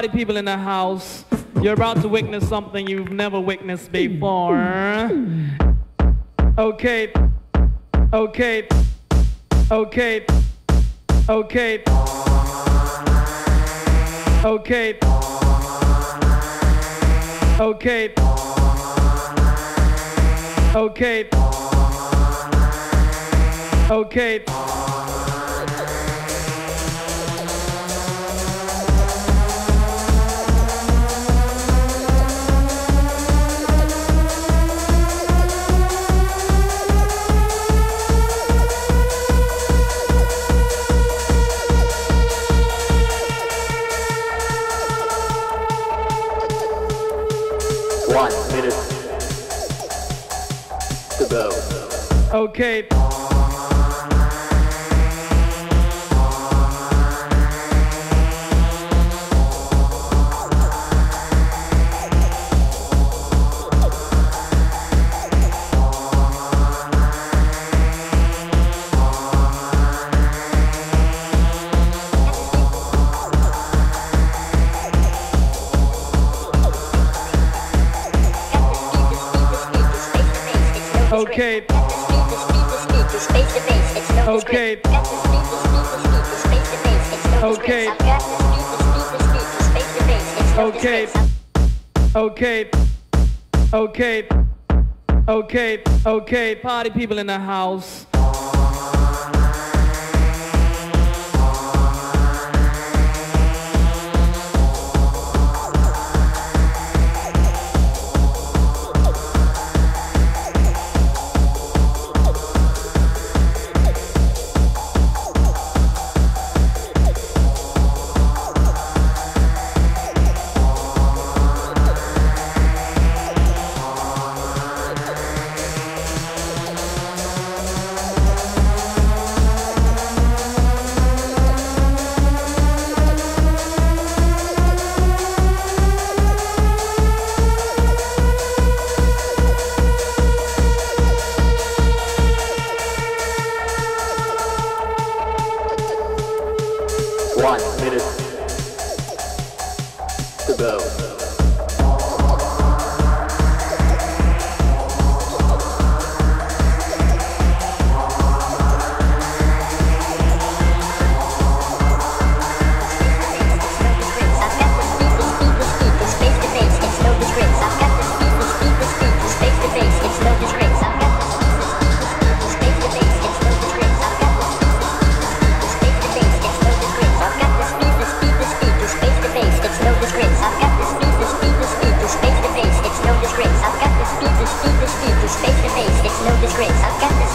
party people in the house. You're about to witness something you've never witnessed before. Okay. Okay. Okay. Okay. Okay. Okay. Okay. Okay. Okay. Okay. Okay. Okay. Okay. Party people in the house.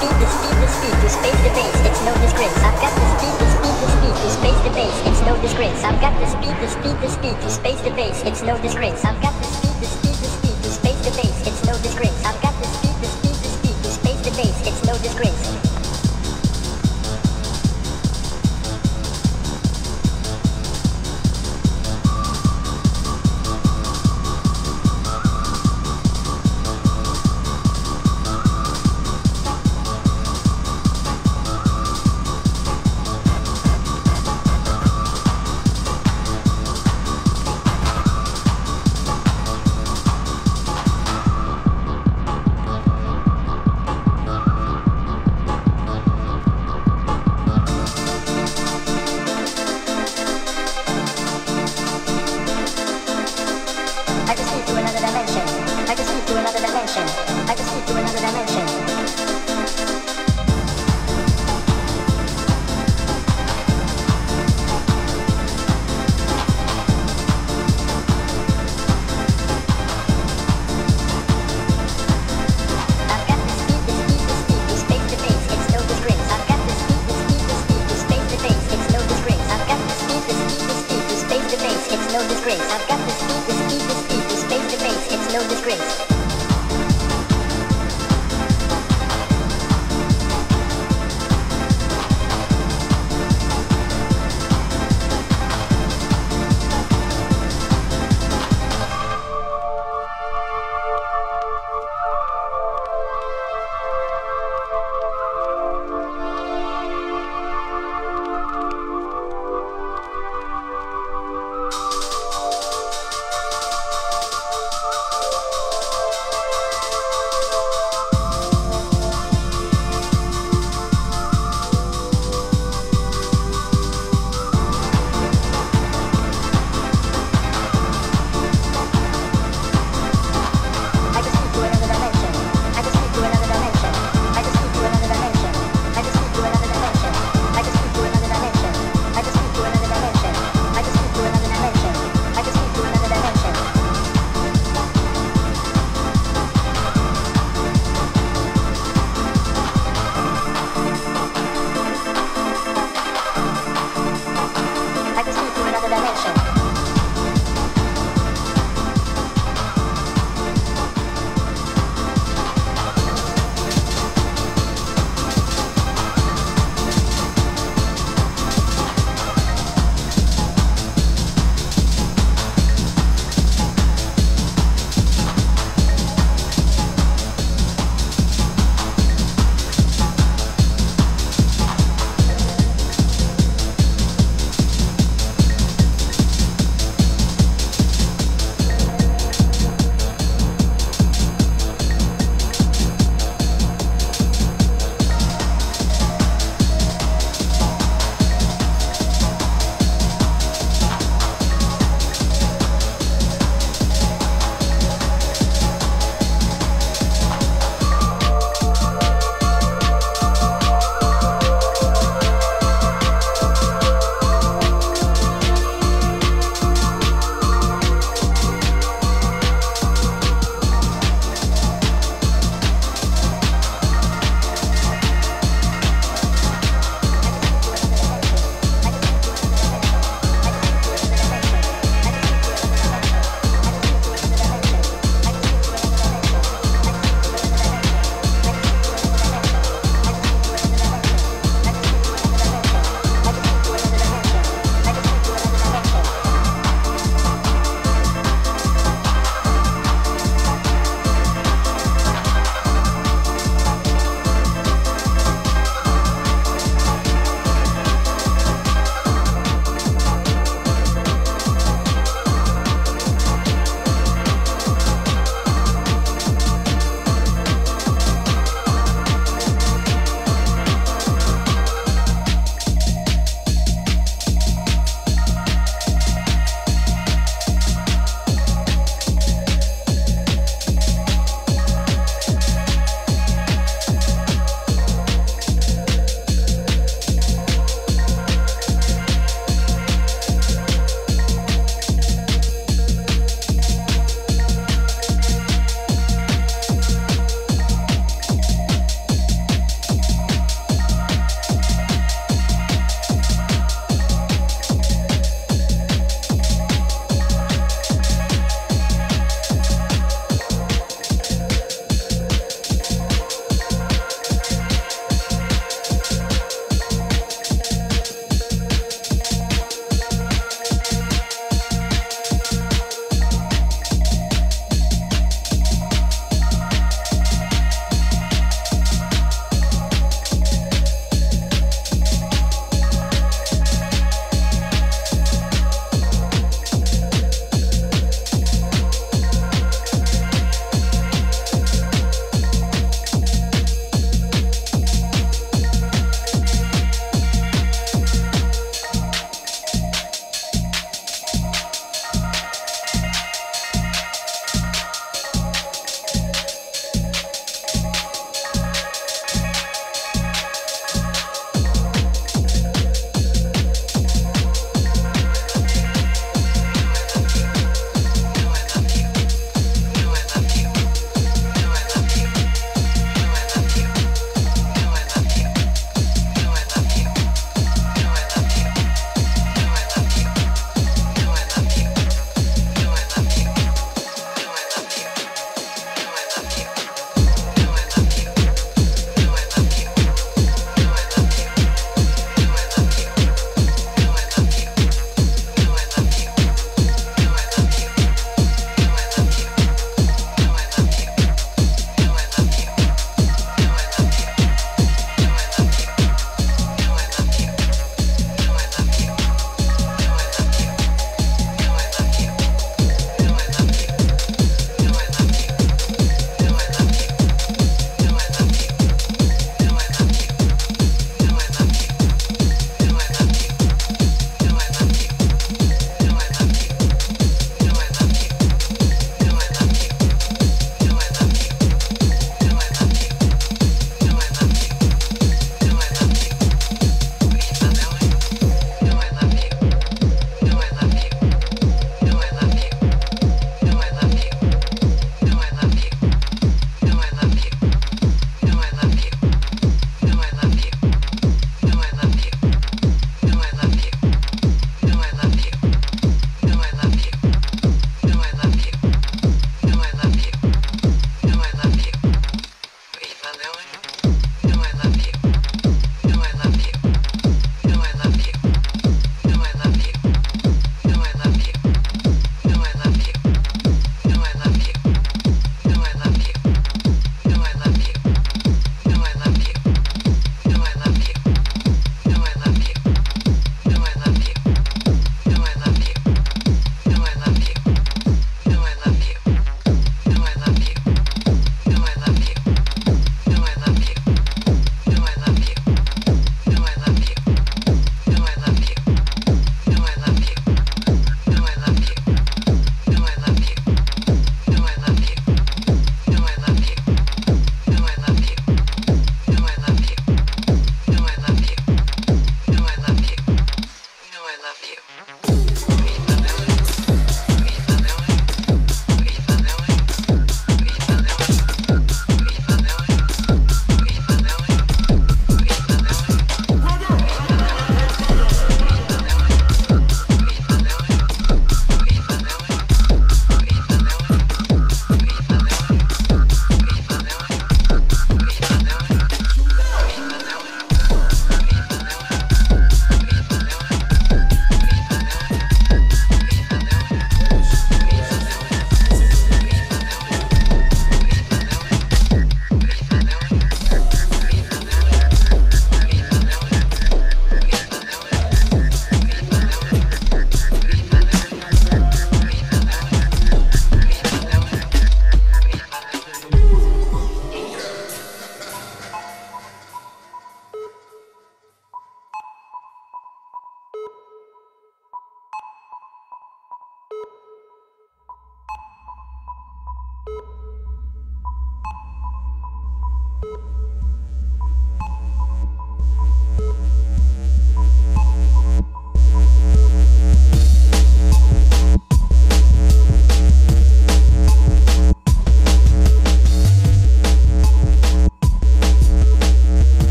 The speed, the speed, the speed to space the bass. It's no disgrace. I've got the speed, the speed, the speed to space the bass. It's no disgrace. I've got the speed, the speed, the speed to space the bass. It's no disgrace. I've got the speed, the speed, the speed to space the bass. It's no disgrace. I've got the speed, the speed, the speed to space the bass. It's no disgrace.